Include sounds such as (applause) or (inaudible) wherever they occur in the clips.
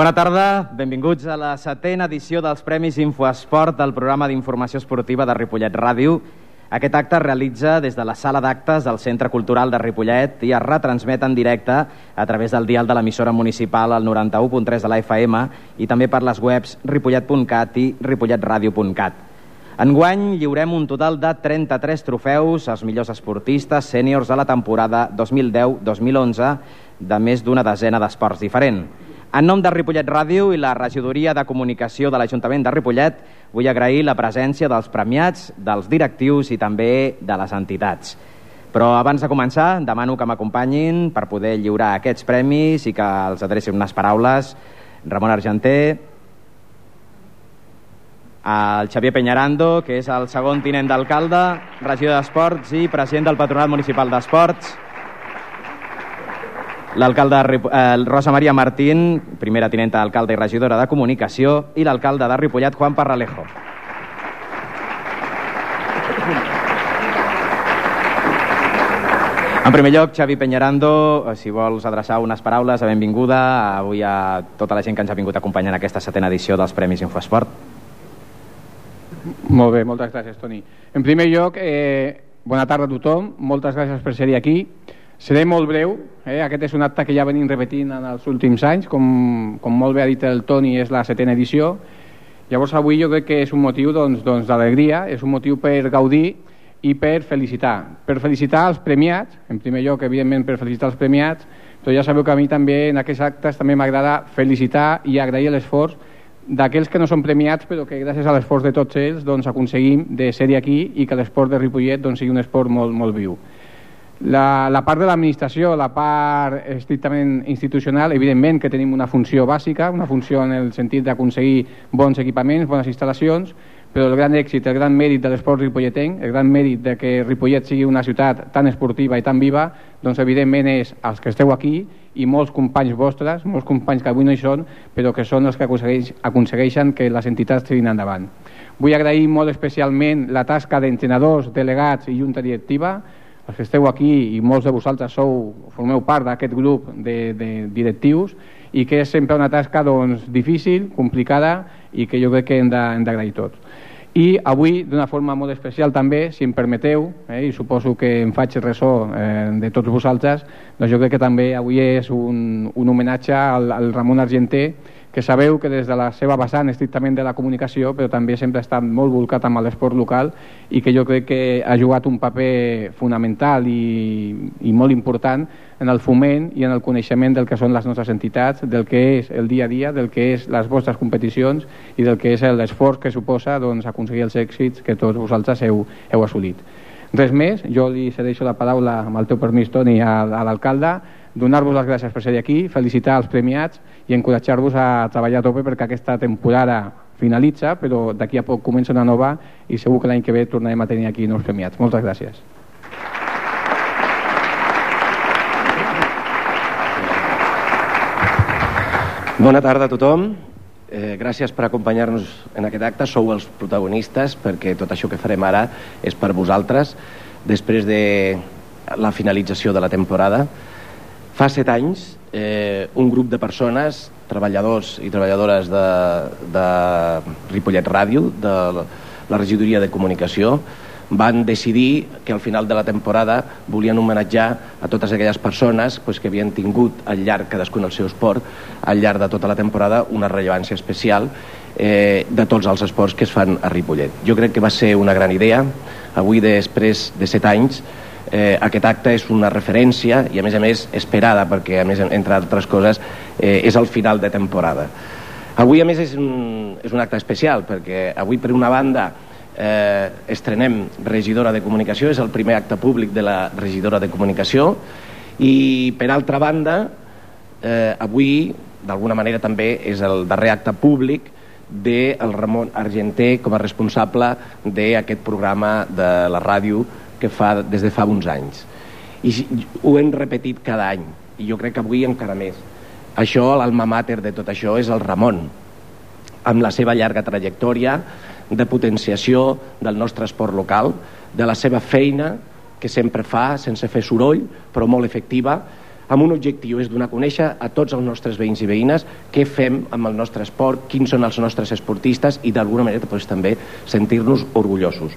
Bona tarda, benvinguts a la setena edició dels Premis Infoesport del programa d'informació esportiva de Ripollet Ràdio. Aquest acte es realitza des de la sala d'actes del Centre Cultural de Ripollet i es retransmet en directe a través del dial de l'emissora municipal al 91.3 de la FM i també per les webs ripollet.cat i ripolletradio.cat. Enguany lliurem un total de 33 trofeus als millors esportistes sèniors de la temporada 2010-2011 de més d'una desena d'esports diferent. En nom de Ripollet Ràdio i la regidoria de comunicació de l'Ajuntament de Ripollet, vull agrair la presència dels premiats, dels directius i també de les entitats. Però abans de començar, demano que m'acompanyin per poder lliurar aquests premis i que els adreci unes paraules. Ramon Argenter, el Xavier Peñarando, que és el segon tinent d'alcalde, regidor d'Esports i president del Patronat Municipal d'Esports, l'alcalde eh, Rosa Maria Martín, primera tinenta d'alcalde i regidora de Comunicació, i l'alcalde de Ripollet, Juan Parralejo. En primer lloc, Xavi Peñarando, eh, si vols adreçar unes paraules, a benvinguda avui a tota la gent que ens ha vingut acompanyant aquesta setena edició dels Premis Infoesport. Molt bé, moltes gràcies, Toni. En primer lloc, eh, bona tarda a tothom, moltes gràcies per ser aquí. Seré molt breu, eh? aquest és un acte que ja venim repetint en els últims anys, com, com molt bé ha dit el Toni, és la setena edició. Llavors avui jo crec que és un motiu doncs, doncs, d'alegria, és un motiu per gaudir i per felicitar. Per felicitar els premiats, en primer lloc, evidentment, per felicitar els premiats, però ja sabeu que a mi també en aquests actes també m'agrada felicitar i agrair l'esforç d'aquells que no són premiats però que gràcies a l'esforç de tots ells doncs, aconseguim de ser aquí i que l'esport de Ripollet doncs, sigui un esport molt, molt viu. La, la part de l'administració, la part estrictament institucional, evidentment que tenim una funció bàsica, una funció en el sentit d'aconseguir bons equipaments, bones instal·lacions, però el gran èxit, el gran mèrit de l'esport ripolletenc, el gran mèrit de que Ripollet sigui una ciutat tan esportiva i tan viva, doncs evidentment és els que esteu aquí i molts companys vostres, molts companys que avui no hi són, però que són els que aconsegueix, aconsegueixen que les entitats tirin endavant. Vull agrair molt especialment la tasca d'entrenadors, delegats i junta directiva, els que esteu aquí i molts de vosaltres sou, formeu part d'aquest grup de, de directius i que és sempre una tasca doncs, difícil, complicada i que jo crec que hem d'agrair tots. I avui, d'una forma molt especial també, si em permeteu, eh, i suposo que em faig ressò eh, de tots vosaltres, doncs jo crec que també avui és un, un homenatge al, al Ramon Argenter, que sabeu que des de la seva vessant estrictament de la comunicació, però també sempre ha estat molt volcat amb l'esport local i que jo crec que ha jugat un paper fonamental i, i molt important en el foment i en el coneixement del que són les nostres entitats, del que és el dia a dia, del que és les vostres competicions i del que és l'esforç que suposa doncs, aconseguir els èxits que tots vosaltres heu, heu assolit. Res més, jo li cedeixo la paraula amb el teu permís, Toni, a, a l'alcalde, donar-vos les gràcies per ser aquí, felicitar els premiats i encoratjar-vos a treballar a tope perquè aquesta temporada finalitza, però d'aquí a poc comença una nova i segur que l'any que ve tornarem a tenir aquí nous premiats. Moltes gràcies. Bona tarda a tothom. Eh, gràcies per acompanyar-nos en aquest acte. Sou els protagonistes perquè tot això que farem ara és per vosaltres. Després de la finalització de la temporada, fa set anys eh, un grup de persones, treballadors i treballadores de, de Ripollet Ràdio, de la regidoria de comunicació, van decidir que al final de la temporada volien homenatjar a totes aquelles persones pues, que havien tingut al llarg, cadascun el seu esport, al llarg de tota la temporada una rellevància especial eh, de tots els esports que es fan a Ripollet. Jo crec que va ser una gran idea. Avui, després de set anys, eh, aquest acte és una referència i a més a més esperada perquè a més entre altres coses eh, és el final de temporada. Avui a més és un, és un acte especial perquè avui per una banda eh, estrenem regidora de comunicació, és el primer acte públic de la regidora de comunicació i per altra banda eh, avui d'alguna manera també és el darrer acte públic del de Ramon Argenter com a responsable d'aquest programa de la ràdio que fa des de fa uns anys i ho hem repetit cada any i jo crec que avui encara més això, l'alma mater de tot això és el Ramon amb la seva llarga trajectòria de potenciació del nostre esport local, de la seva feina que sempre fa sense fer soroll, però molt efectiva, amb un objectiu, és donar a conèixer a tots els nostres veïns i veïnes què fem amb el nostre esport, quins són els nostres esportistes i d'alguna manera doncs, també sentir-nos orgullosos.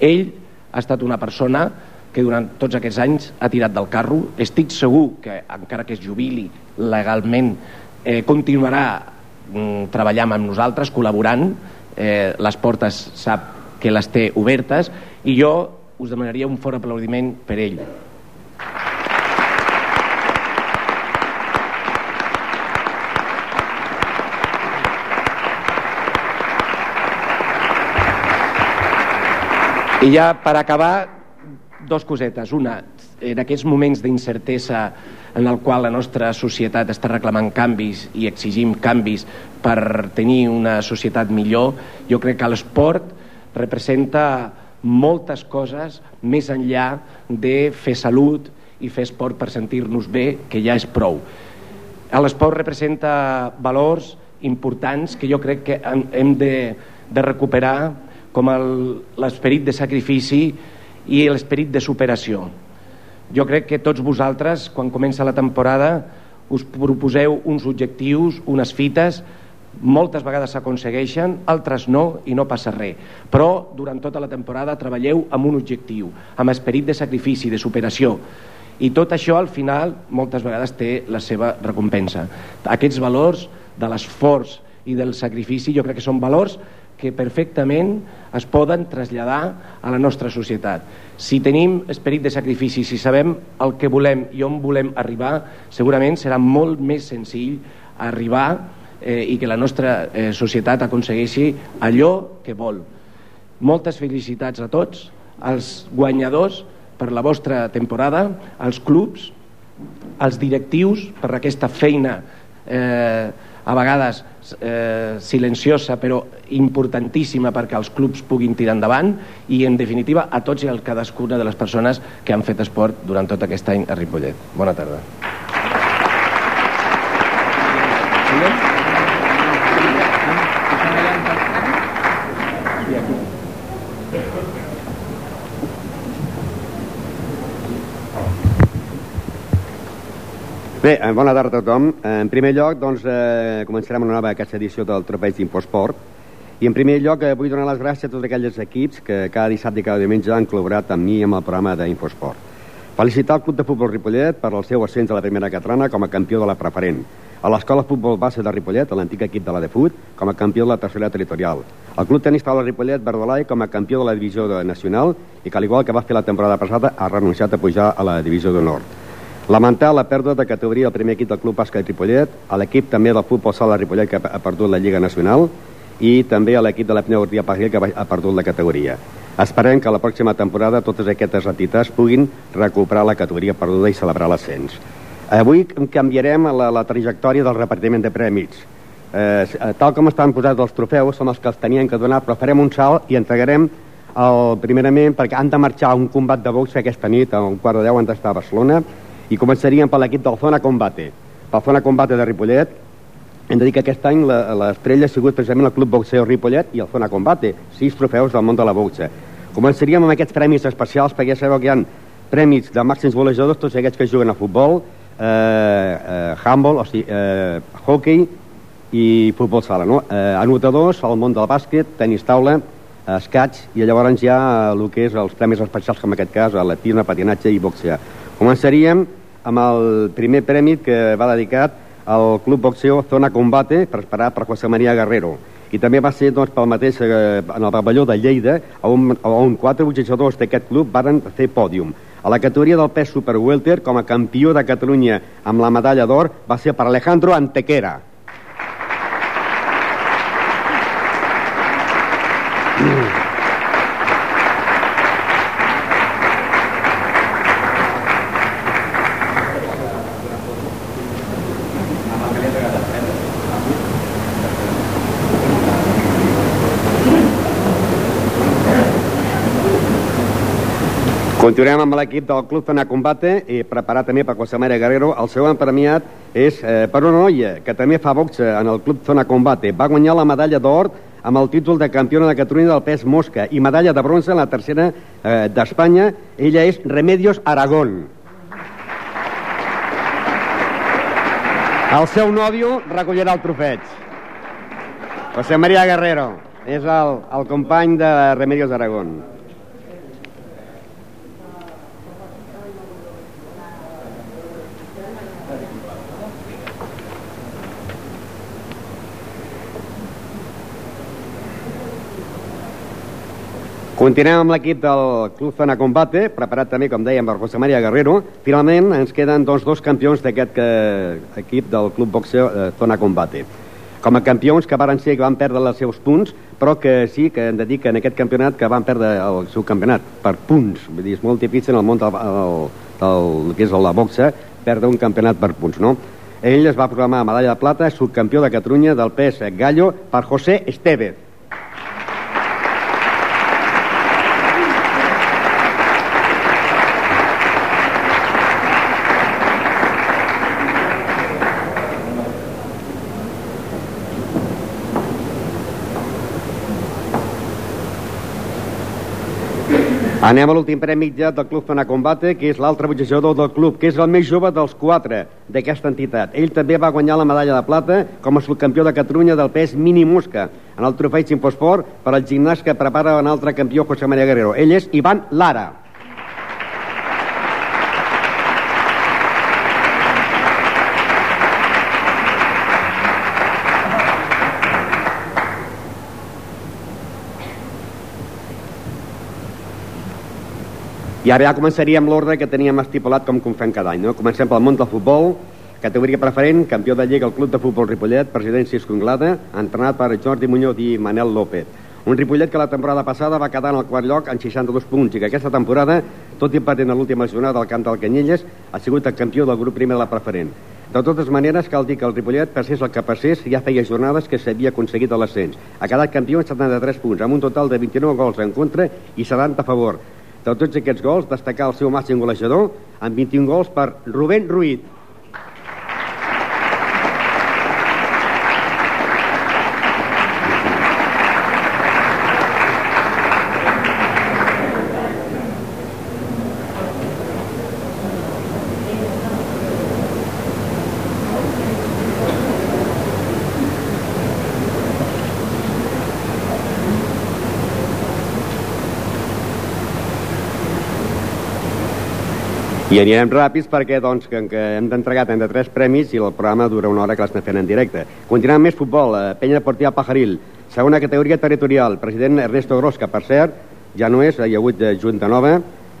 Ell ha estat una persona que durant tots aquests anys ha tirat del carro. Estic segur que, encara que es jubili legalment, eh, continuarà mm, treballant amb nosaltres, col·laborant. Eh, les portes sap que les té obertes i jo us demanaria un fort aplaudiment per ell. I ja per acabar, dos cosetes. Una, en aquests moments d'incertesa en el qual la nostra societat està reclamant canvis i exigim canvis per tenir una societat millor, jo crec que l'esport representa moltes coses més enllà de fer salut i fer esport per sentir-nos bé, que ja és prou. L'esport representa valors importants que jo crec que hem de, de recuperar com l'esperit de sacrifici i l'esperit de superació. Jo crec que tots vosaltres, quan comença la temporada, us proposeu uns objectius, unes fites, moltes vegades s'aconsegueixen, altres no, i no passa res. Però durant tota la temporada treballeu amb un objectiu, amb esperit de sacrifici, de superació. I tot això, al final, moltes vegades té la seva recompensa. Aquests valors de l'esforç i del sacrifici jo crec que són valors que perfectament es poden traslladar a la nostra societat. Si tenim esperit de sacrifici, si sabem el que volem i on volem arribar, segurament serà molt més senzill arribar eh, i que la nostra eh, societat aconsegueixi allò que vol. Moltes felicitats a tots, als guanyadors per la vostra temporada, als clubs, als directius per aquesta feina eh, a vegades eh, silenciosa però importantíssima perquè els clubs puguin tirar endavant i en definitiva a tots i a cadascuna de les persones que han fet esport durant tot aquest any a Ripollet. Bona tarda. Bé, eh, bona tarda a tothom. En primer lloc, doncs, eh, començarem una nova aquesta edició del Tropeig d'Infosport. I en primer lloc eh, vull donar les gràcies a tots aquells equips que cada dissabte i cada diumenge han col·laborat amb mi amb el programa d'Infosport. Felicitar el Club de Futbol Ripollet per el seu ascens a la primera catalana com a campió de la preferent. A l'Escola Futbol Base de Ripollet, l'antic equip de la Defut, com a campió de la tercera territorial. El Club Tenis Taula Ripollet Verdolai com a campió de la divisió de nacional i que, al igual que va fer la temporada passada, ha renunciat a pujar a la divisió d'honor. Lamentar la pèrdua de categoria del primer equip del Club Bàsquet Ripollet, a l'equip també del futbol sala de Ripollet que ha perdut la Lliga Nacional i també a l'equip de la Pneu Ortia que ha perdut la categoria. Esperem que la pròxima temporada totes aquestes entitats puguin recuperar la categoria perduda i celebrar l'ascens. Avui canviarem la, la trajectòria del repartiment de prèmits. Eh, tal com estan posats els trofeus, són els que els tenien que donar, però farem un salt i entregarem el, primerament perquè han de marxar a un combat de boxe aquesta nit, a un quart de deu han d'estar a Barcelona, i començaríem per l'equip del Zona Combate. Pel Zona Combate de Ripollet, hem de dir que aquest any l'estrella ha sigut precisament el Club Boxeo Ripollet i el Zona Combate, sis trofeus del món de la boxa. Començaríem amb aquests premis especials, perquè ja sabeu que hi ha premis de màxims golejadors, tots aquests que juguen a futbol, eh, eh, handball, o sigui, eh, hockey i futbol sala, no? Eh, anotadors, al món del bàsquet, tenis taula, escaig, i llavors ja el que és els premis especials, com en aquest cas, atletisme, patinatge i boxear. Començaríem amb el primer premi que va dedicat al Club Boxeo Zona Combate, preparat per José María Guerrero. I també va ser doncs, pel mateix, eh, en el pavelló de Lleida, on, on quatre boxejadors d'aquest club varen fer pòdium. A la categoria del pes super welter, com a campió de Catalunya amb la medalla d'or, va ser per Alejandro Antequera. Continuem amb l'equip del Club Zona Combate i preparat també per José María Guerrero. El segon premiat és eh, per una noia que també fa boxe en el Club Zona Combate. Va guanyar la medalla d'or amb el títol de campiona de Catalunya del pes mosca i medalla de bronze en la tercera eh, d'Espanya. Ella és Remedios Aragón. El seu nòvio recollirà el trofeig. José María Guerrero és el, el company de Remedios Aragón. Continuem amb l'equip del Club Zona Combate, preparat també, com dèiem, per José María Guerrero. Finalment ens queden doncs, dos campions d'aquest eh, equip del Club Boxeo eh, Zona Combate. Com a campions que varen ser que van perdre els seus punts, però que sí que hem de dir que en aquest campionat que van perdre el seu campionat per punts. Vull dir, és molt difícil en el món del, del, del que és la boxa perdre un campionat per punts, no? Ell es va proclamar medalla de plata, subcampió de Catalunya del pes gallo per José Estevez. Anem a l'últim premi ja del Club Zona Combate, que és l'altre boxejador del club, que és el més jove dels quatre d'aquesta entitat. Ell també va guanyar la medalla de plata com a subcampió de Catalunya del pes mini mosca en el trofei Simposport per al gimnàs que prepara un altre campió, José María Guerrero. Ell és Ivan Lara. I ara ja començaríem l'ordre que teníem estipulat com com fem cada any. No? Comencem pel món del futbol, categoria preferent, campió de Lliga al Club de Futbol Ripollet, president Cisco Inglada, entrenat per Jordi Muñoz i Manel López. Un Ripollet que la temporada passada va quedar en el quart lloc en 62 punts i que aquesta temporada, tot i perdent l'última jornada del camp del Canyelles, ha sigut el campió del grup primer de la preferent. De totes maneres, cal dir que el Ripollet, passés el que passés, ja feia jornades que s'havia aconseguit l'ascens. Ha quedat campió en 73 punts, amb un total de 29 gols en contra i 70 a favor. De tots aquests gols, destacar el seu màxim golejador amb 21 gols per Rubén Ruiz. I anirem ràpids perquè doncs, que, que hem d'entregar 33 premis i el programa dura una hora que l'estem fent en directe. Continuem més futbol. Eh, Penya Deportiva Pajaril, segona categoria territorial. President Ernesto Gros, que per cert ja no és, hi ha hagut de Junta Nova,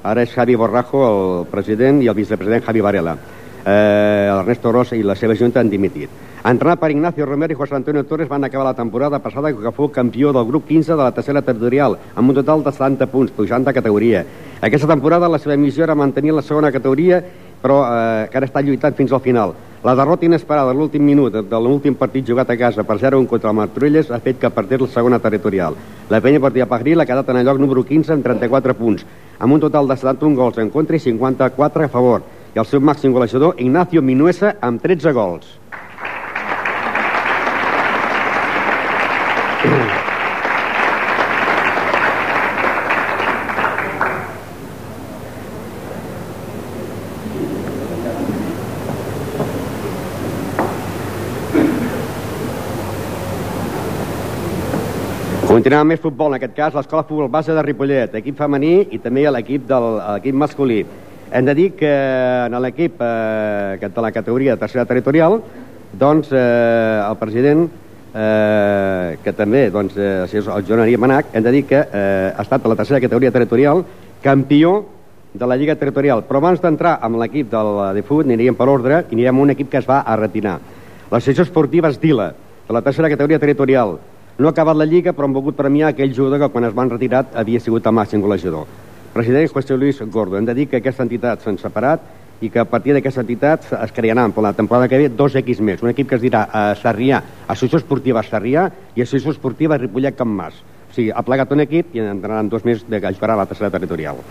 ara és Javi Borrajo, el president, i el vicepresident Javi Varela. Eh, Ernesto Gros i la seva junta han dimitit. Entrenat per Ignacio Romero i José Antonio Torres van acabar la temporada passada que fou campió del grup 15 de la tercera territorial, amb un total de 70 punts, pujant de categoria. Aquesta temporada la seva missió era mantenir la segona categoria, però eh, que ara està lluitant fins al final. La derrota inesperada a l'últim minut de l'últim partit jugat a casa per 0-1 contra el Martorelles ha fet que perdés la segona territorial. La penya partida Pagril ha quedat en el lloc número 15 amb 34 punts, amb un total de 71 gols en contra i 54 a favor. I el seu màxim golejador, Ignacio Minuesa, amb 13 gols. Continuem més futbol, en aquest cas l'escola futbol base de Ripollet, equip femení i també l'equip de l'equip masculí. Hem de dir que en l'equip eh, de la categoria de tercera territorial, doncs eh, el president, eh, que també doncs, eh, és el Joan Maria Manac, hem de dir que eh, ha estat a la tercera categoria territorial campió de la Lliga Territorial. Però abans d'entrar amb l'equip del de fut, aniríem per ordre i anirem a un equip que es va a retirar. L'associació esportiva Esdila, de la tercera categoria territorial, no ha acabat la Lliga, però han volgut premiar aquell jugador que quan es van retirat havia sigut el màxim golejador. President José Luis Gordo. Hem de dir que aquesta entitat s'han separat i que a partir d'aquesta entitat es crearan per la temporada que ve dos equips més. Un equip que es dirà a eh, Sarrià, Associació Esportiva Sarrià i Associació Esportiva Ripollet Camp Mas. O sigui, ha plegat un equip i entraran dos més de que jugarà la tercera territorial.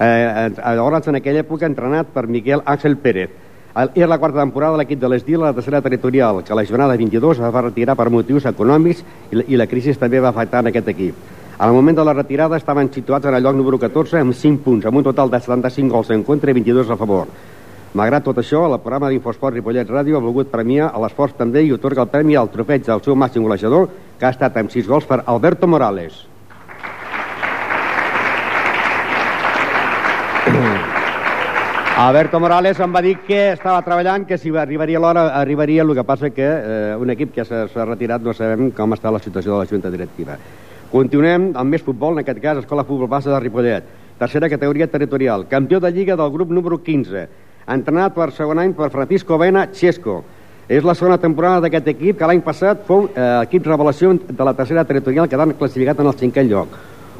Eh, llavors, en aquella època, entrenat per Miquel Àngel Pérez, era la quarta temporada de l'equip de l'Esdil a la tercera territorial, que la jornada 22 es va retirar per motius econòmics i la, i la crisi també va afectar en aquest equip. Al moment de la retirada estaven situats en el lloc número 14 amb 5 punts, amb un total de 75 gols en contra i 22 a favor. Malgrat tot això, el programa d'Infosport Ripollet Ràdio ha volgut premiar a l'esforç també i otorga el premi al trofeig del seu màxim golejador, que ha estat amb 6 gols per Alberto Morales. Alberto Morales em va dir que estava treballant, que si arribaria l'hora, arribaria, el que passa que eh, un equip que s'ha retirat no sabem com està la situació de la Junta Directiva. Continuem amb més futbol, en aquest cas Escola Futbol Bassa de Ripollet, tercera categoria territorial, campió de Lliga del grup número 15, entrenat per segon any per Francisco Vena Chesco. És la segona temporada d'aquest equip que l'any passat fou eh, equip revelació de la tercera territorial quedant classificat en el cinquè lloc.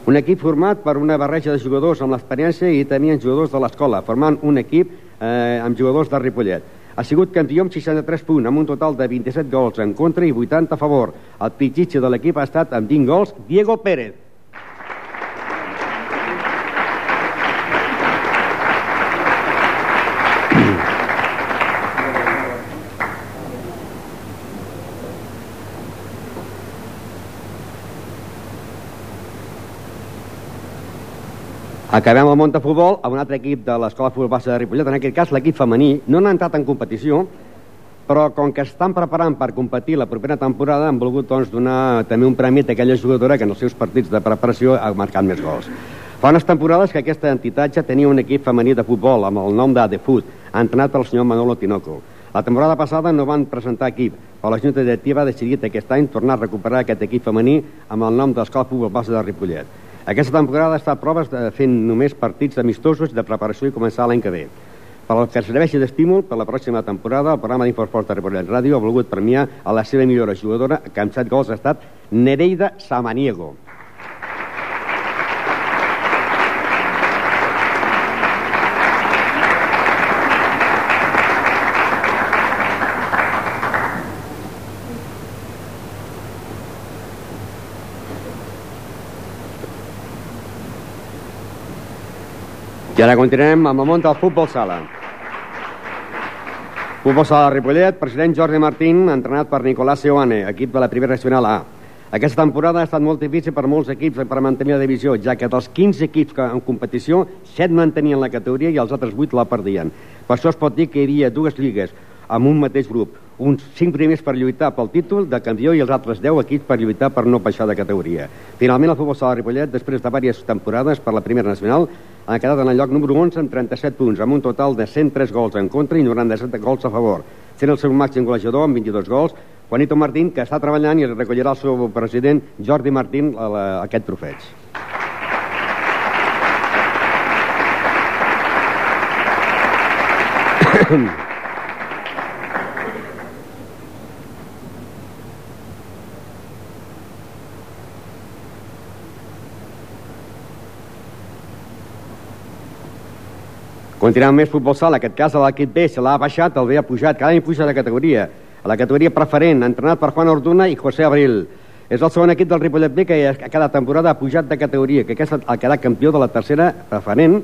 Un equip format per una barreja de jugadors amb l'experiència i tenien jugadors de l'escola, formant un equip eh, amb jugadors de Ripollet. Ha sigut campió amb 63 punts, amb un total de 27 gols en contra i 80 a favor. El pitxitxe de l'equip ha estat amb 20 gols, Diego Pérez. Acabem el món de futbol amb un altre equip de l'Escola Futbol Bassa de Ripollet, en aquest cas l'equip femení. No han entrat en competició, però com que estan preparant per competir la propera temporada han volgut doncs, donar també un premi a aquella jugadora que en els seus partits de preparació ha marcat més gols. Fa unes temporades que aquesta entitat ja tenia un equip femení de futbol amb el nom d'Adefut, entrenat pel senyor Manolo Tinoco. La temporada passada no van presentar equip, però la Junta Directiva ha decidit aquest any tornar a recuperar aquest equip femení amb el nom d'Escola Futbol Bassa de Ripollet. Aquesta temporada ha estat proves de, fent només partits amistosos de preparació i començar l'any que ve. Per al que serveixi d'estímul, per la pròxima temporada, el programa d'Infosport de Ripollet Ràdio ha volgut premiar a la seva millora jugadora, que amb set gols ha estat Nereida Samaniego. Ara continuem amb el món del futbol sala. Futbol sala de Ripollet, president Jordi Martín, entrenat per Nicolás Seoane, equip de la primera nacional A. Aquesta temporada ha estat molt difícil per molts equips per mantenir la divisió, ja que dels 15 equips que en competició, 7 mantenien la categoria i els altres 8 la perdien. Per això es pot dir que hi havia dues lligues amb un mateix grup, uns 5 primers per lluitar pel títol de campió i els altres 10 equips per lluitar per no baixar de categoria. Finalment, el futbol sala de Ripollet, després de diverses temporades per la primera nacional, ha quedat en el lloc número 11 amb 37 punts, amb un total de 103 gols en contra i 97 gols a favor, sent el seu màxim golejador amb 22 gols, Juanito Martín, que està treballant i recollirà el seu president Jordi Martín a la, a aquest trofeig. (coughs) (coughs) Continuem més futbol sala, aquest cas l'equip B se l'ha baixat, el B ha pujat, cada any puja de categoria. A la categoria preferent, entrenat per Juan Orduna i José Abril. És el segon equip del Ripollet B que cada temporada ha pujat de categoria, que aquest ha quedat campió de la tercera preferent,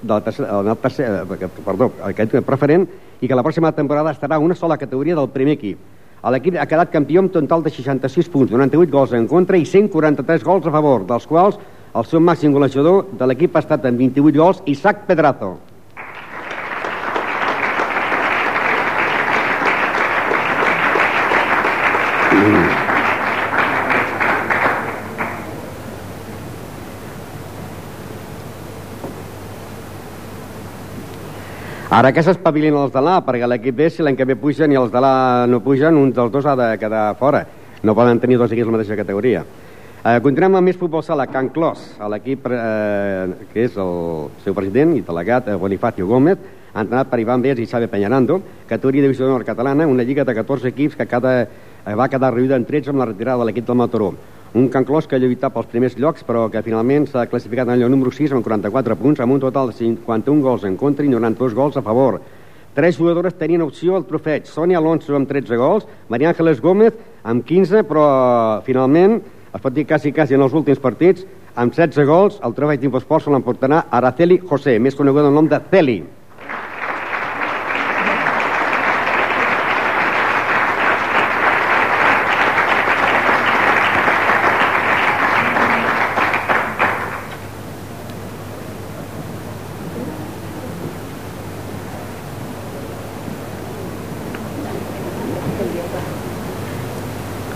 de la tercera, de tercera, eh, perdó, aquest preferent, i que la pròxima temporada estarà una sola categoria del primer equip. L'equip ha quedat campió amb total de 66 punts, 98 gols en contra i 143 gols a favor, dels quals el seu màxim golejador de l'equip ha estat amb 28 gols, Isaac Pedrazo. Ara que s'espavilin els de l'A, perquè l'equip B, si l'any que ve pugen i els de l'A no pugen, un dels dos ha de quedar fora. No poden tenir dos equips la mateixa categoria. Eh, continuem amb més futbol sala, Can Clos, l'equip eh, que és el seu president i delegat, eh, Bonifacio Gómez, entrenat per Ivan Bés i Xavi Peñarando, categoria divisió nord catalana, una lliga de 14 equips que cada, eh, va quedar reduïda en 13 amb la retirada de l'equip del Mataró. Un Can Clos que ha lluitat pels primers llocs, però que finalment s'ha classificat en el lloc número 6 amb 44 punts, amb un total de 51 gols en contra i 92 gols a favor. Tres jugadores tenien opció al trofeig. Sonia Alonso amb 13 gols, Maria Ángeles Gómez amb 15, però finalment, es pot dir quasi, quasi en els últims partits, amb 16 gols, el trofeig d'Infosport se l'emportarà Araceli José, més conegut el nom de Celi.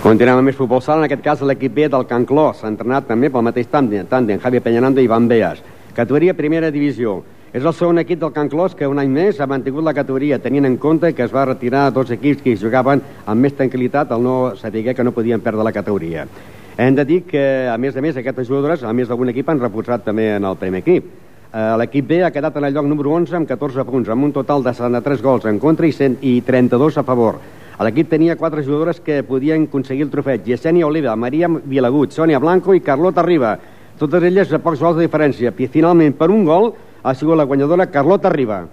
Continuem amb més futbol sala, en aquest cas l'equip B del Can Clos, entrenat també pel mateix tàndem, tàndem Javi Peñanando i Ivan Beas. Categoria primera divisió. És el segon equip del Can Clos que un any més ha mantingut la categoria, tenint en compte que es va retirar dos equips que jugaven amb més tranquil·litat al no saber que no podien perdre la categoria. Hem de dir que, a més a més, aquestes jugadores, a més d'algun equip, han reposat també en el primer equip. Eh, L'equip B ha quedat en el lloc número 11 amb 14 punts, amb un total de 73 gols en contra i, 100, i 32 a favor. L'equip tenia quatre jugadores que podien aconseguir el trofeig. Yesenia Oliva, Maria Vilagut, Sònia Blanco i Carlota Riba. Totes elles a pocs gols de diferència. I finalment, per un gol, ha sigut la guanyadora Carlota Riba.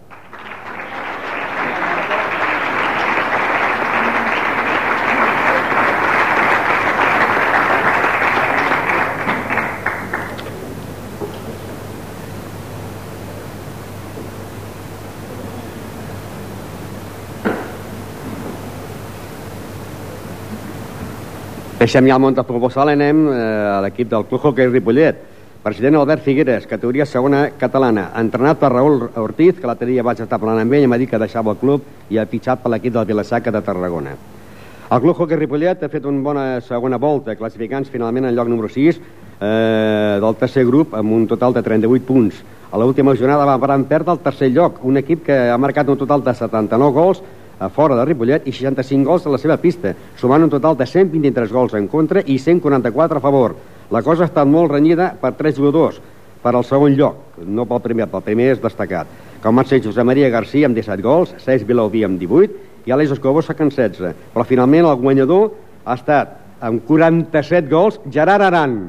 Deixem ja el món del proposal, anem eh, a l'equip del Club Hockey Ripollet. President Albert Figueres, categoria segona catalana, entrenat per Raül Ortiz, que l'altre dia vaig estar parlant amb ell i m'ha dit que deixava el club i ha fitxat per l'equip del Vilasaca de Tarragona. El Club Hockey Ripollet ha fet una bona segona volta, classificant finalment en lloc número 6 eh, del tercer grup amb un total de 38 punts. A l'última jornada va perdre el tercer lloc, un equip que ha marcat un total de 79 gols a fora de Ripollet i 65 gols a la seva pista, sumant un total de 123 gols en contra i 144 a favor. La cosa ha estat molt renyida per tres jugadors, per al segon lloc, no pel primer, pel primer és destacat, com van ser Josep Maria Garcia amb 17 gols, Cesc Vilauví amb 18 i Aleix Escobó sacant 16. Però finalment el guanyador ha estat amb 47 gols Gerard Aran.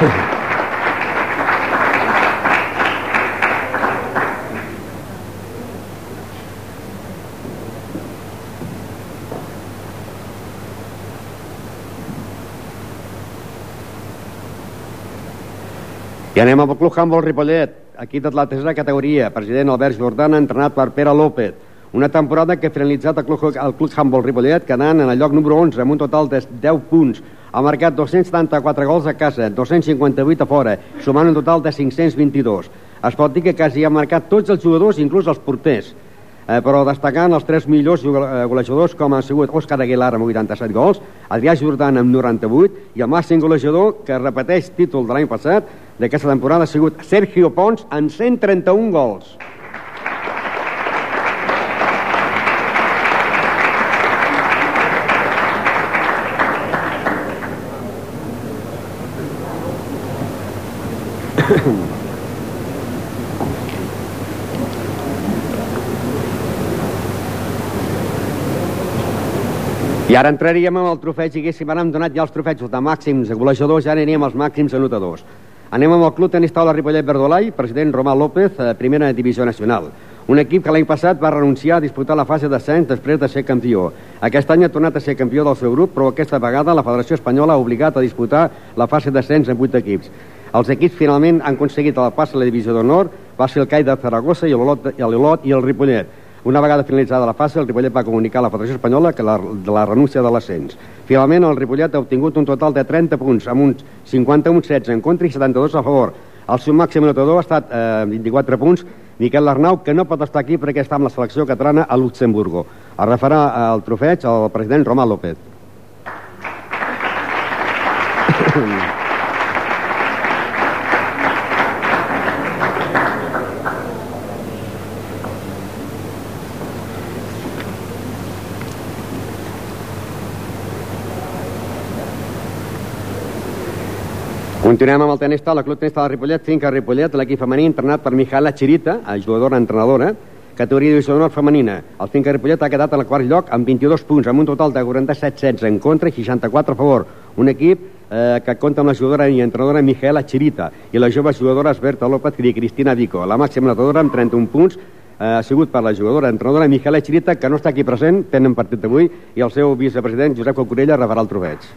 (laughs) I anem al Club Handball Ripollet, equip de la tercera categoria, president Albert Jordana, entrenat per Pere López. Una temporada que ha finalitzat el Club, el Club Handball Ripollet, quedant en el lloc número 11 amb un total de 10 punts. Ha marcat 274 gols a casa, 258 a fora, sumant un total de 522. Es pot dir que quasi ha marcat tots els jugadors, inclús els porters eh, però destacant els tres millors eh, golejadors com han sigut Òscar Aguilar amb 87 gols, Adrià Jordan amb 98 i el màxim golejador que repeteix títol de l'any passat d'aquesta temporada ha sigut Sergio Pons amb 131 gols. I ara entraríem amb el trofeig, diguéssim, ara hem donat ja els trofejos de màxims golejadors, ja aniríem als màxims anotadors. Anem amb el Club Tenis Taula Ripollet Verdolai, president Romà López, eh, primera divisió nacional. Un equip que l'any passat va renunciar a disputar la fase d'ascens després de ser campió. Aquest any ha tornat a ser campió del seu grup, però aquesta vegada la Federació Espanyola ha obligat a disputar la fase d'ascens en vuit equips. Els equips finalment han aconseguit el pas a la divisió d'honor, va ser el CAI de Zaragoza i l'Olot i el Ripollet. Una vegada finalitzada la fase, el Ripollet va comunicar a la Federació Espanyola que la, de la renúncia de l'ascens. Finalment, el Ripollet ha obtingut un total de 30 punts, amb uns 51-16 en contra i 72 a favor. El seu màxim anotador ha estat eh, 24 punts, Miquel Arnau, que no pot estar aquí perquè està amb la selecció catalana a Luxemburgo. El referà el trofeig el president Romà López. (laughs) Continuem amb el tenis taula, Club Tenis Taula Ripollet, Finca Ripollet, l'equip femení entrenat per Mijaela Chirita, jugadora entrenadora, categoria divisió d'honor femenina. El Finca Ripollet ha quedat al quart lloc amb 22 punts, amb un total de 47-16 en contra i 64 a favor. Un equip eh, que compta amb la jugadora i entrenadora Mijaela Chirita i les joves jugadores Berta López i Cristina Vico. La màxima anotadora amb 31 punts eh, ha sigut per la jugadora entrenadora Mijaela Chirita, que no està aquí present, tenen partit d'avui, i el seu vicepresident Josep Cocorella rebrà el trofeig.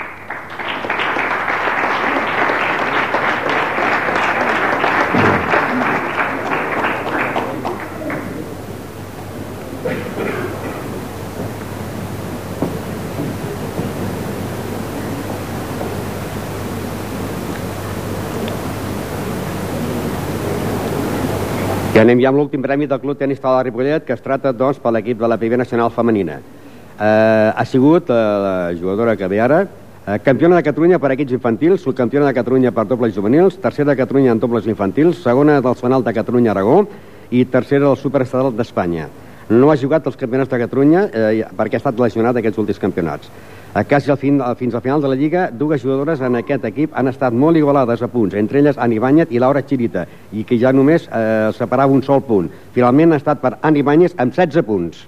Anem ja amb l'últim premi del Club Tenis Taula de Ripollet, que es tracta, doncs, per l'equip de la primera nacional femenina. Eh, ha sigut eh, la jugadora que ve ara, eh, campiona de Catalunya per equips infantils, subcampiona de Catalunya per dobles juvenils, tercera de Catalunya en dobles infantils, segona del Fanal de Catalunya-Aragó i tercera del Superestadal d'Espanya. No ha jugat els campionats de Catalunya eh, perquè ha estat lesionat aquests últims campionats. A quasi al fin, fins al final de la Lliga, dues jugadores en aquest equip han estat molt igualades a punts, entre elles Ani Banyet i Laura Chirita, i que ja només eh, separava un sol punt. Finalment ha estat per Ani Banyes amb 16 punts.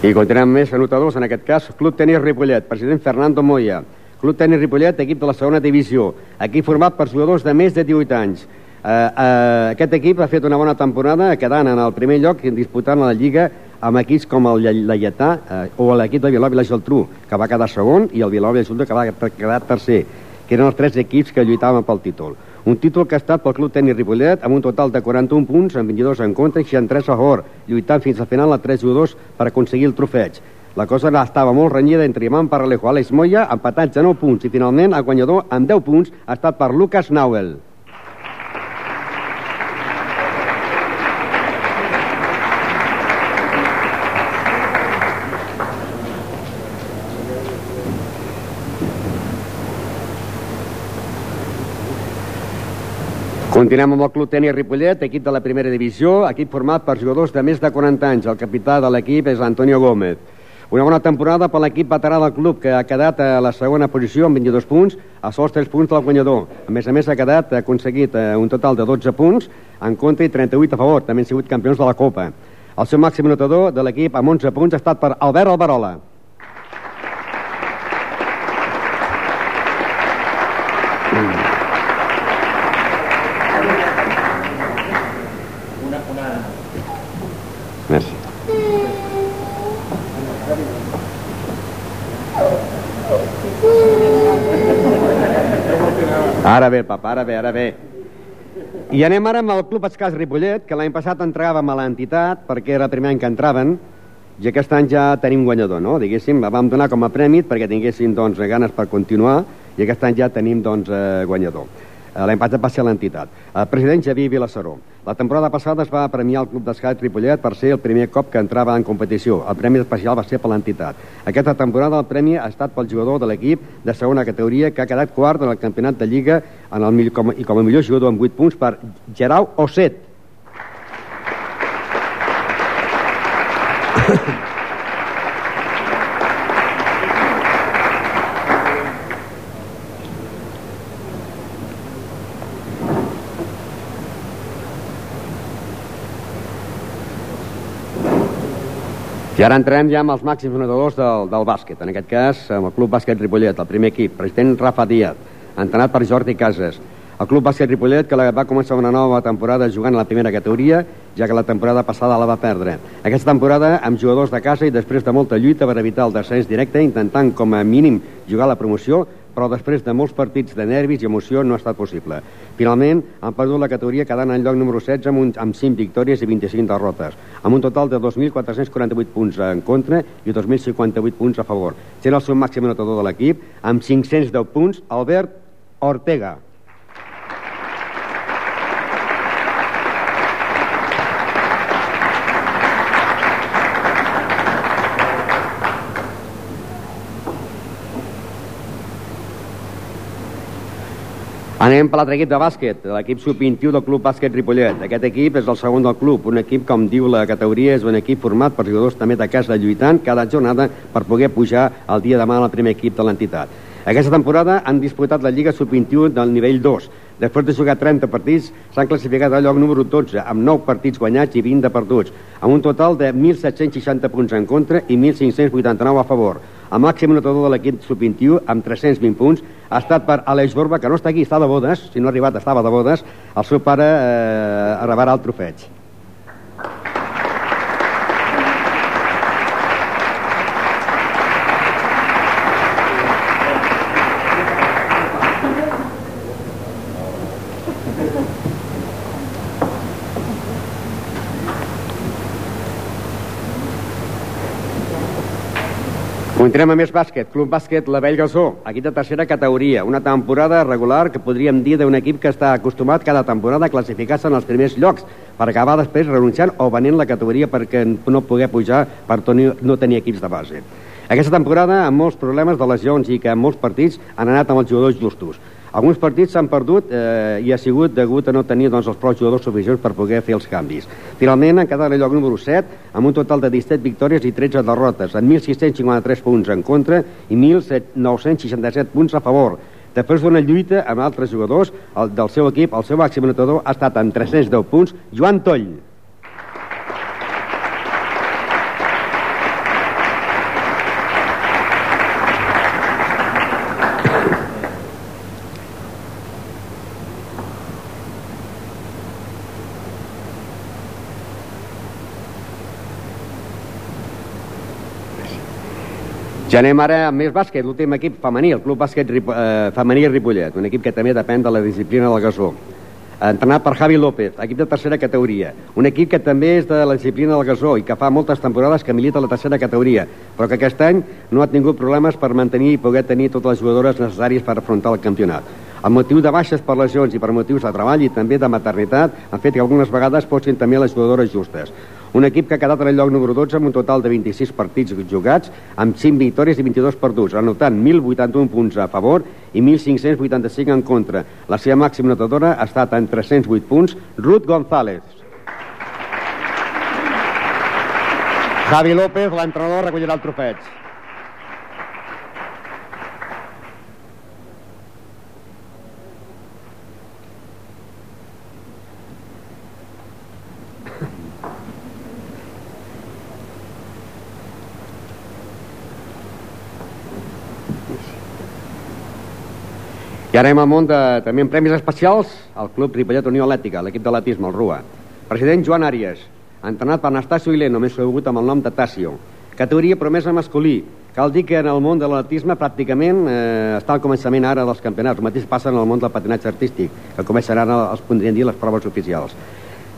I continuem més anotadors, en aquest cas, Club Tenis Ripollet, president Fernando Moya. Club Tenis Ripollet, equip de la segona divisió, equip format per jugadors de més de 18 anys. Uh, uh, aquest equip ha fet una bona temporada, quedant en el primer lloc disputant la Lliga amb equips com el Lleietà uh, o l'equip de Vilanova i la Geltrú, que va quedar segon, i el Vilanova i la Geltrú, que va quedar tercer, que eren els tres equips que lluitaven pel títol. Un títol que ha estat pel Club Tenis Ripollet amb un total de 41 punts, amb 22 en contra i 63 a favor, lluitant fins al final a 3 jugadors per aconseguir el trofeig. La cosa estava molt renyida entre Iman Paralejo i Àlex Moya, empatats a 9 punts, i finalment el guanyador amb 10 punts ha estat per Lucas Nauel. Continuem amb el Club Tenis Ripollet, equip de la primera divisió, equip format per jugadors de més de 40 anys. El capità de l'equip és Antonio Gómez. Una bona temporada per l'equip veterà del club, que ha quedat a la segona posició amb 22 punts, a sols 3 punts del guanyador. A més a més, ha quedat ha aconseguit eh, un total de 12 punts en contra i 38 a favor. També han sigut campions de la Copa. El seu màxim notador de l'equip amb 11 punts ha estat per Albert Alberola. Ara bé, papa, ara bé, ara bé. I anem ara amb el Club Escàs Ripollet, que l'any passat entregàvem a l'entitat perquè era el primer any que entraven, i aquest any ja tenim guanyador, no? Diguéssim, la vam donar com a prèmit perquè tinguessin doncs, ganes per continuar, i aquest any ja tenim doncs, eh, guanyador. Eh, L'any passat va ser l'entitat. El president Javier Vilassaró. La temporada passada es va premiar el Club d'Escat Ripollet per ser el primer cop que entrava en competició. El premi especial va ser per l'entitat. Aquesta temporada el premi ha estat pel jugador de l'equip de segona categoria que ha quedat quart en el campionat de Lliga en el, com, i com a millor jugador amb 8 punts per Gerau Osset. (coughs) I ara entrem ja amb els màxims donadors del, del bàsquet, en aquest cas amb el Club Bàsquet Ripollet, el primer equip, president Rafa Díaz, entrenat per Jordi Casas. El Club Bàsquet Ripollet, que va començar una nova temporada jugant a la primera categoria, ja que la temporada passada la va perdre. Aquesta temporada amb jugadors de casa i després de molta lluita per evitar el descens directe, intentant com a mínim jugar la promoció, però després de molts partits de nervis i emoció no ha estat possible. Finalment, han perdut la categoria quedant en lloc número 16 amb, un, amb 5 victòries i 25 derrotes, amb un total de 2.448 punts en contra i 2.058 punts a favor. Sent el seu màxim anotador de l'equip, amb 510 punts, Albert Ortega. Anem per l'altre equip de bàsquet, l'equip sub-21 del Club Bàsquet Ripollet. Aquest equip és el segon del club, un equip, com diu la categoria, és un equip format per jugadors també de casa lluitant cada jornada per poder pujar el dia de demà al primer equip de l'entitat. Aquesta temporada han disputat la Lliga Sub-21 del nivell 2. Després de jugar 30 partits, s'han classificat al lloc número 12, amb 9 partits guanyats i 20 de perduts, amb un total de 1.760 punts en contra i 1.589 a favor. El màxim notador de l'equip sub-21, amb 320 punts, ha estat per Aleix Borba, que no està aquí, està de bodes, si no ha arribat estava de bodes, el seu pare eh, rebrà el trofeig. Continuem amb més bàsquet. Club Bàsquet La Vell Gasó, equip de tercera categoria. Una temporada regular que podríem dir d'un equip que està acostumat cada temporada a classificar-se en els primers llocs per acabar després renunciant o venent la categoria perquè no poder pujar per no tenir equips de base. Aquesta temporada, amb molts problemes de lesions i que en molts partits han anat amb els jugadors justos. Alguns partits s'han perdut eh, i ha sigut degut a no tenir doncs, els prou jugadors suficients per poder fer els canvis. Finalment han quedat lloc número 7 amb un total de 17 victòries i 13 derrotes, amb 1.653 punts en contra i 1.967 punts a favor. Després d'una lluita amb altres jugadors el, del seu equip, el seu màxim anotador ha estat amb 310 punts, Joan Toll. Ja anem ara amb més bàsquet, l'últim equip femení, el Club Bàsquet Ripo, eh, Femení Ripollet, un equip que també depèn de la disciplina del gasó. Entrenat per Javi López, equip de tercera categoria. Un equip que també és de la disciplina del gasó i que fa moltes temporades que milita a la tercera categoria, però que aquest any no ha tingut problemes per mantenir i poder tenir totes les jugadores necessàries per afrontar el campionat. El motiu de baixes per lesions i per motius de treball i també de maternitat han fet que algunes vegades fossin també les jugadores justes. Un equip que ha quedat en el lloc número 12 amb un total de 26 partits jugats, amb 5 victòries i 22 perduts, anotant 1.081 punts a favor i 1.585 en contra. La seva màxima notadora ha estat en 308 punts, Ruth González. Javi López, l'entrenador, recollirà el trofeig. Anem al món de, també en premis especials al Club Ripollet Unió Atlètica, l'equip d'atletisme, el RUA. President Joan Àries, entrenat per Anastasio Ileno, més conegut amb el nom de Tassio. Categoria promesa masculí. Cal dir que en el món de l'atletisme pràcticament eh, està al començament ara dels campionats. El mateix passa en el món del patinatge artístic, que començaran, els podrien dir, les proves oficials.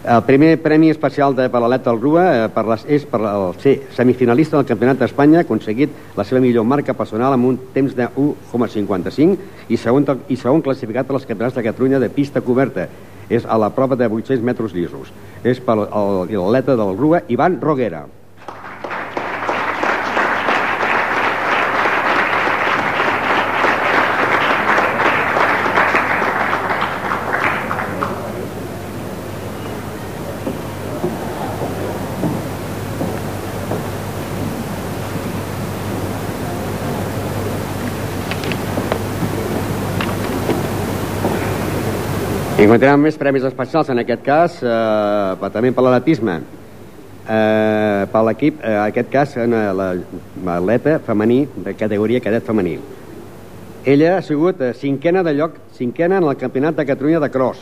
El primer premi especial de, per l'aleta del RUA eh, per les, és per el ser semifinalista del Campionat d'Espanya, ha aconseguit la seva millor marca personal amb un temps de 1,55 i segon, i segon classificat per als Campionats de Catalunya de pista coberta. És a la prova de 800 metres llisos. És per l'atleta del RUA, Ivan Roguera. I continuem més premis especials, en aquest cas, eh, també per l'atletisme. Eh, per l'equip, eh, en aquest cas, l'atleta femení de categoria cadet femení. Ella ha sigut eh, cinquena de lloc, cinquena en el campionat de Catalunya de cross,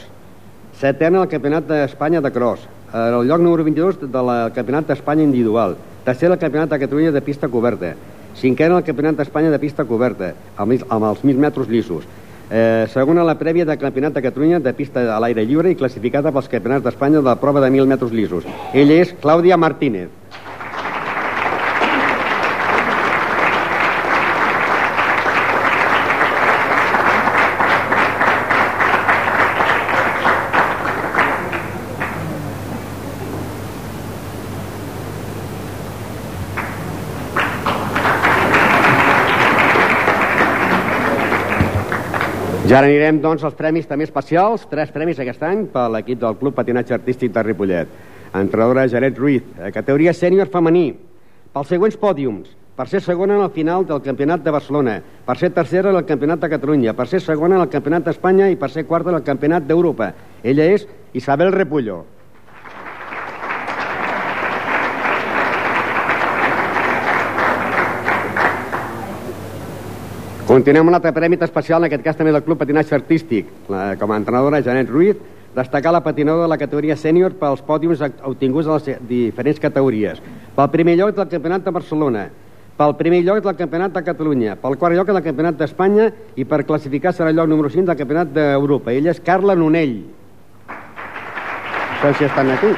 setena en el campionat d'Espanya de cross, eh, el lloc número 22 del campionat d'Espanya individual, tercera al campionat de Catalunya de pista coberta, cinquena al campionat d'Espanya de pista coberta, amb, amb els 1.000 metres llisos, Eh, segona la prèvia del Campionat de Catalunya de pista a l'aire lliure i classificada pels campionats d'Espanya de la prova de 1.000 metres llisos. Ella és Clàudia Martínez. Ja anirem, doncs, als premis també especials, tres premis aquest any per l'equip del Club Patinatge Artístic de Ripollet. Entrenadora Jaret Ruiz, categoria sènior femení, pels següents pòdiums, per ser segona en el final del Campionat de Barcelona, per ser tercera en el Campionat de Catalunya, per ser segona en el Campionat d'Espanya i per ser quarta en el Campionat d'Europa. Ella és Isabel Repullo. Continuem un altre premi especial, en aquest cas també del Club Patinatge Artístic. La, com a entrenadora, Janet Ruiz, destacar la patinadora de la categoria sènior pels pòdiums obtinguts a les diferents categories. Pel primer lloc del Campionat de Barcelona, pel primer lloc del Campionat de Catalunya, pel quart lloc del Campionat d'Espanya i per classificar serà el lloc número 5 del Campionat d'Europa. Ella és Carla Nonell. No sé si estan aquí.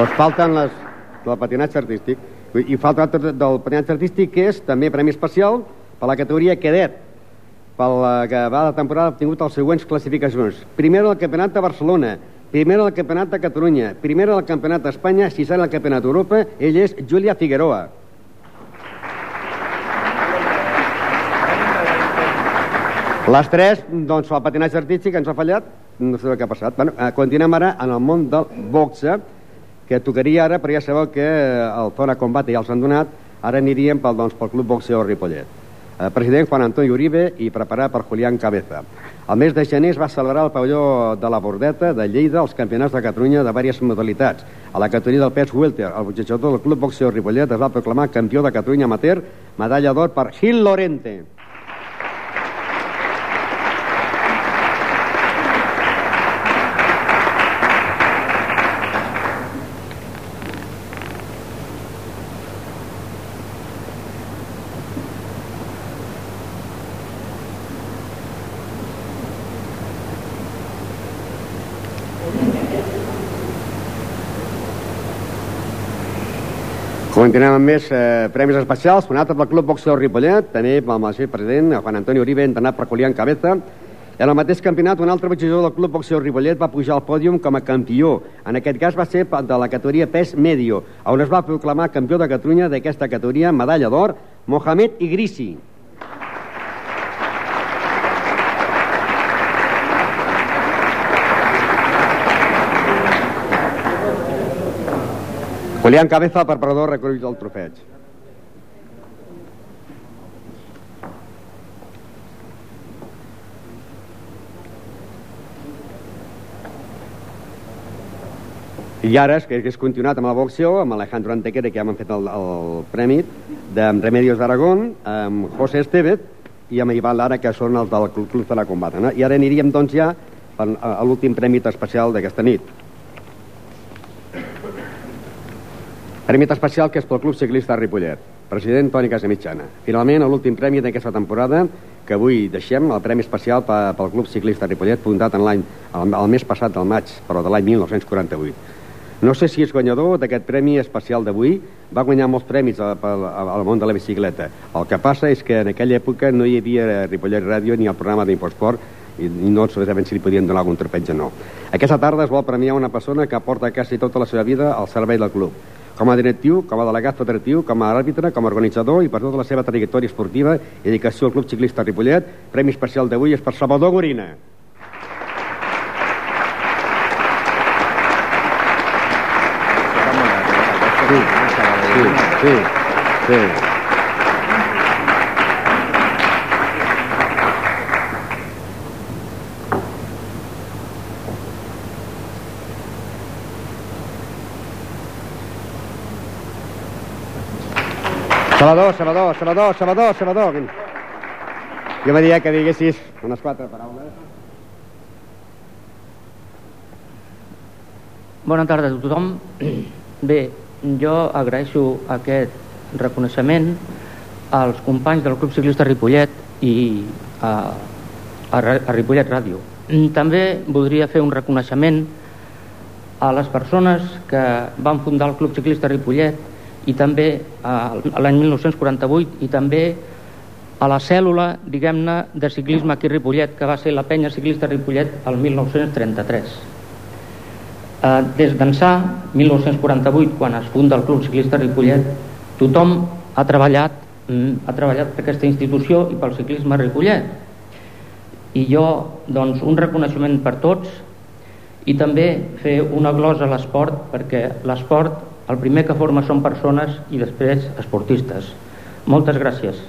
Doncs falten les del patinatge artístic. I falta del patinatge artístic, que és també premi especial per la categoria cadet, per la que va la temporada ha obtingut els següents classificacions. Primera del Campionat de Barcelona, primera del Campionat de Catalunya, primera del Campionat d'Espanya, sisena del Campionat d'Europa, ell és Júlia Figueroa. Les tres, doncs, el patinatge artístic ens ha fallat, no sé què ha passat. Bueno, eh, continuem ara en el món del boxe, que tocaria ara, però ja sabeu que eh, el Zona Combate ja els han donat, ara aniríem pel, doncs, pel Club Boxeo Ripollet. Eh, president Juan Antonio Uribe i preparat per Julián Cabeza. El mes de gener es va celebrar al pavelló de la Bordeta de Lleida els campionats de Catalunya de diverses modalitats. A la categoria del pes welter, el boxejador del Club Boxeo Ripollet es va proclamar campió de Catalunya amateur, medalla d'or per Gil Lorente. Continuem amb més eh, premis especials, donat pel Club Boxeo Ripollet, també amb el seu president, Juan Antonio Uribe, entrenat per Julián Cabeza. En el mateix campionat, un altre boxejador del Club Boxeo Ripollet va pujar al pòdium com a campió. En aquest cas va ser de la categoria pes medio, on es va proclamar campió de Catalunya d'aquesta categoria, medalla d'or, Mohamed Igrisi. Julián Cabeza, preparador recollit del trofeig. I ara és que és continuat amb la boxeo, amb Alejandro Antequera, que ja m'han fet el, el premi, de Remedios d'Aragón, amb José Estevez i amb Ivan Lara, que són els del Club de la Combata. No? I ara aniríem, doncs, ja a l'últim premi especial d'aquesta nit. Premi especial que és pel Club Ciclista Ripollet. President Toni Casamitjana. Finalment, l'últim premi d'aquesta temporada, que avui deixem, el Premi Especial pel Club Ciclista Ripollet, fundat en l'any el, el mes passat del maig, però de l'any 1948. No sé si és guanyador d'aquest premi especial d'avui. Va guanyar molts premis al, al món de la bicicleta. El que passa és que en aquella època no hi havia Ripollet Ràdio ni el programa d'Infosport i, no sabem si li podien donar algun trepetge o no. Aquesta tarda es vol premiar una persona que aporta quasi tota la seva vida al servei del club com a directiu, com a delegat federatiu, com a àrbitre, com a organitzador i per tota la seva trajectòria esportiva i dedicació al Club Ciclista Ripollet. Premi especial d'avui és per Salvador Gorina. Sí, sí, sí, Salvador, Salvador, Salvador, Salvador, Salvador. Jo m'agradaria que diguessis unes quatre paraules. Bona tarda a tothom. Bé, jo agraeixo aquest reconeixement als companys del Club Ciclista Ripollet i a, a, a Ripollet Ràdio. També voldria fer un reconeixement a les persones que van fundar el Club Ciclista Ripollet i també a l'any 1948 i també a la cèl·lula, diguem-ne, de ciclisme aquí a Ripollet, que va ser la penya ciclista Ripollet el 1933. Eh, des d'ençà, 1948, quan es funda el Club Ciclista Ripollet, tothom ha treballat, mm, ha treballat per aquesta institució i pel ciclisme Ripollet. I jo, doncs, un reconeixement per tots i també fer una glosa a l'esport, perquè l'esport el primer que forma són persones i després esportistes. Moltes gràcies.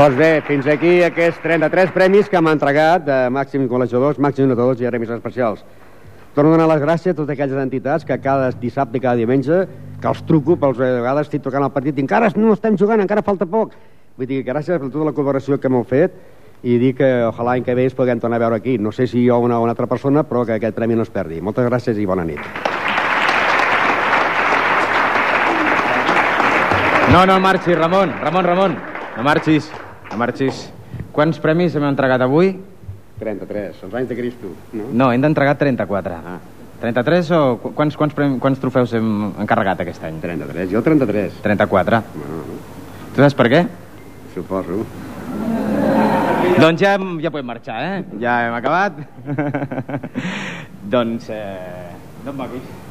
Doncs bé, fins aquí aquests 33 premis que m'ha entregat de màxims golejadors, màxims notadors i remis especials. Torno a donar les gràcies a totes aquelles entitats que cada dissabte i cada diumenge que els truco, pels vegades estic tocant el partit i encara no estem jugant, encara falta poc Vull dir, gràcies per tota la col·laboració que m'heu fet i dir que ojalà l'any que ve es puguem tornar a veure aquí. No sé si jo o una, una altra persona, però que aquest premi no es perdi. Moltes gràcies i bona nit. No, no marxis, Ramon. Ramon, Ramon. No marxis. No marxis. Quants premis hem entregat avui? 33, els anys de Cristo, no? No, hem d'entregar 34. Ah. 33 o qu- quants, quants, prem- quants trofeus hem encarregat aquest any? 33, jo 33. 34. Bueno, Tu saps per què? Suposo. Doncs ja, ja podem marxar, eh? Ja hem acabat. (laughs) (laughs) doncs, eh, no et moguis.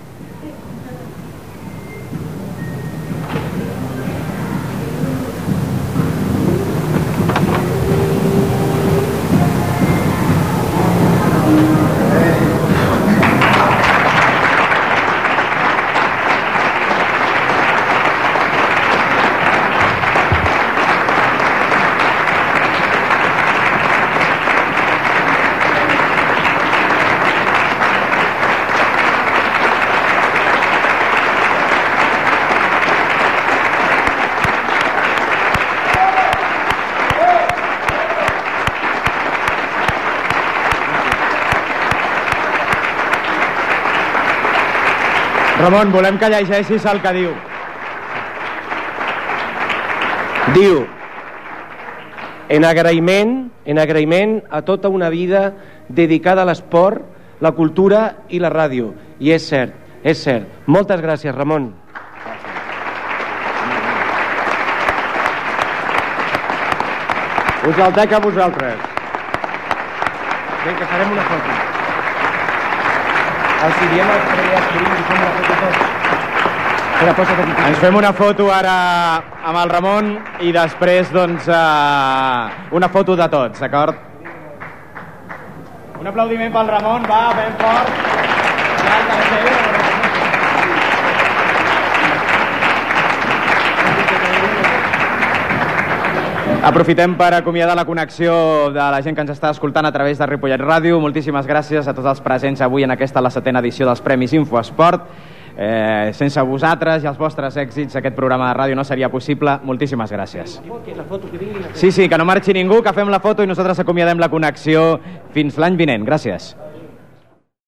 Ramon, volem que llegeixis el que diu. Diu, en agraïment, en agraïment a tota una vida dedicada a l'esport, la cultura i la ràdio. I és cert, és cert. Moltes gràcies, Ramon. Us el dec a vosaltres. Vinga, farem una foto. Els als treballadors que vinguin i fem una foto tots. Espera, posa't aquí. Ens fem una foto ara amb el Ramon i després, doncs, uh, una foto de tots, d'acord? Un aplaudiment pel Ramon, va, ben fort. Ja, el tercer. Aprofitem per acomiadar la connexió de la gent que ens està escoltant a través de Ripollet Ràdio. Moltíssimes gràcies a tots els presents avui en aquesta, la setena edició dels Premis Infoesport. Eh, sense vosaltres i els vostres èxits aquest programa de ràdio no seria possible. Moltíssimes gràcies. Sí, sí, que no marxi ningú, que fem la foto i nosaltres acomiadem la connexió fins l'any vinent. Gràcies.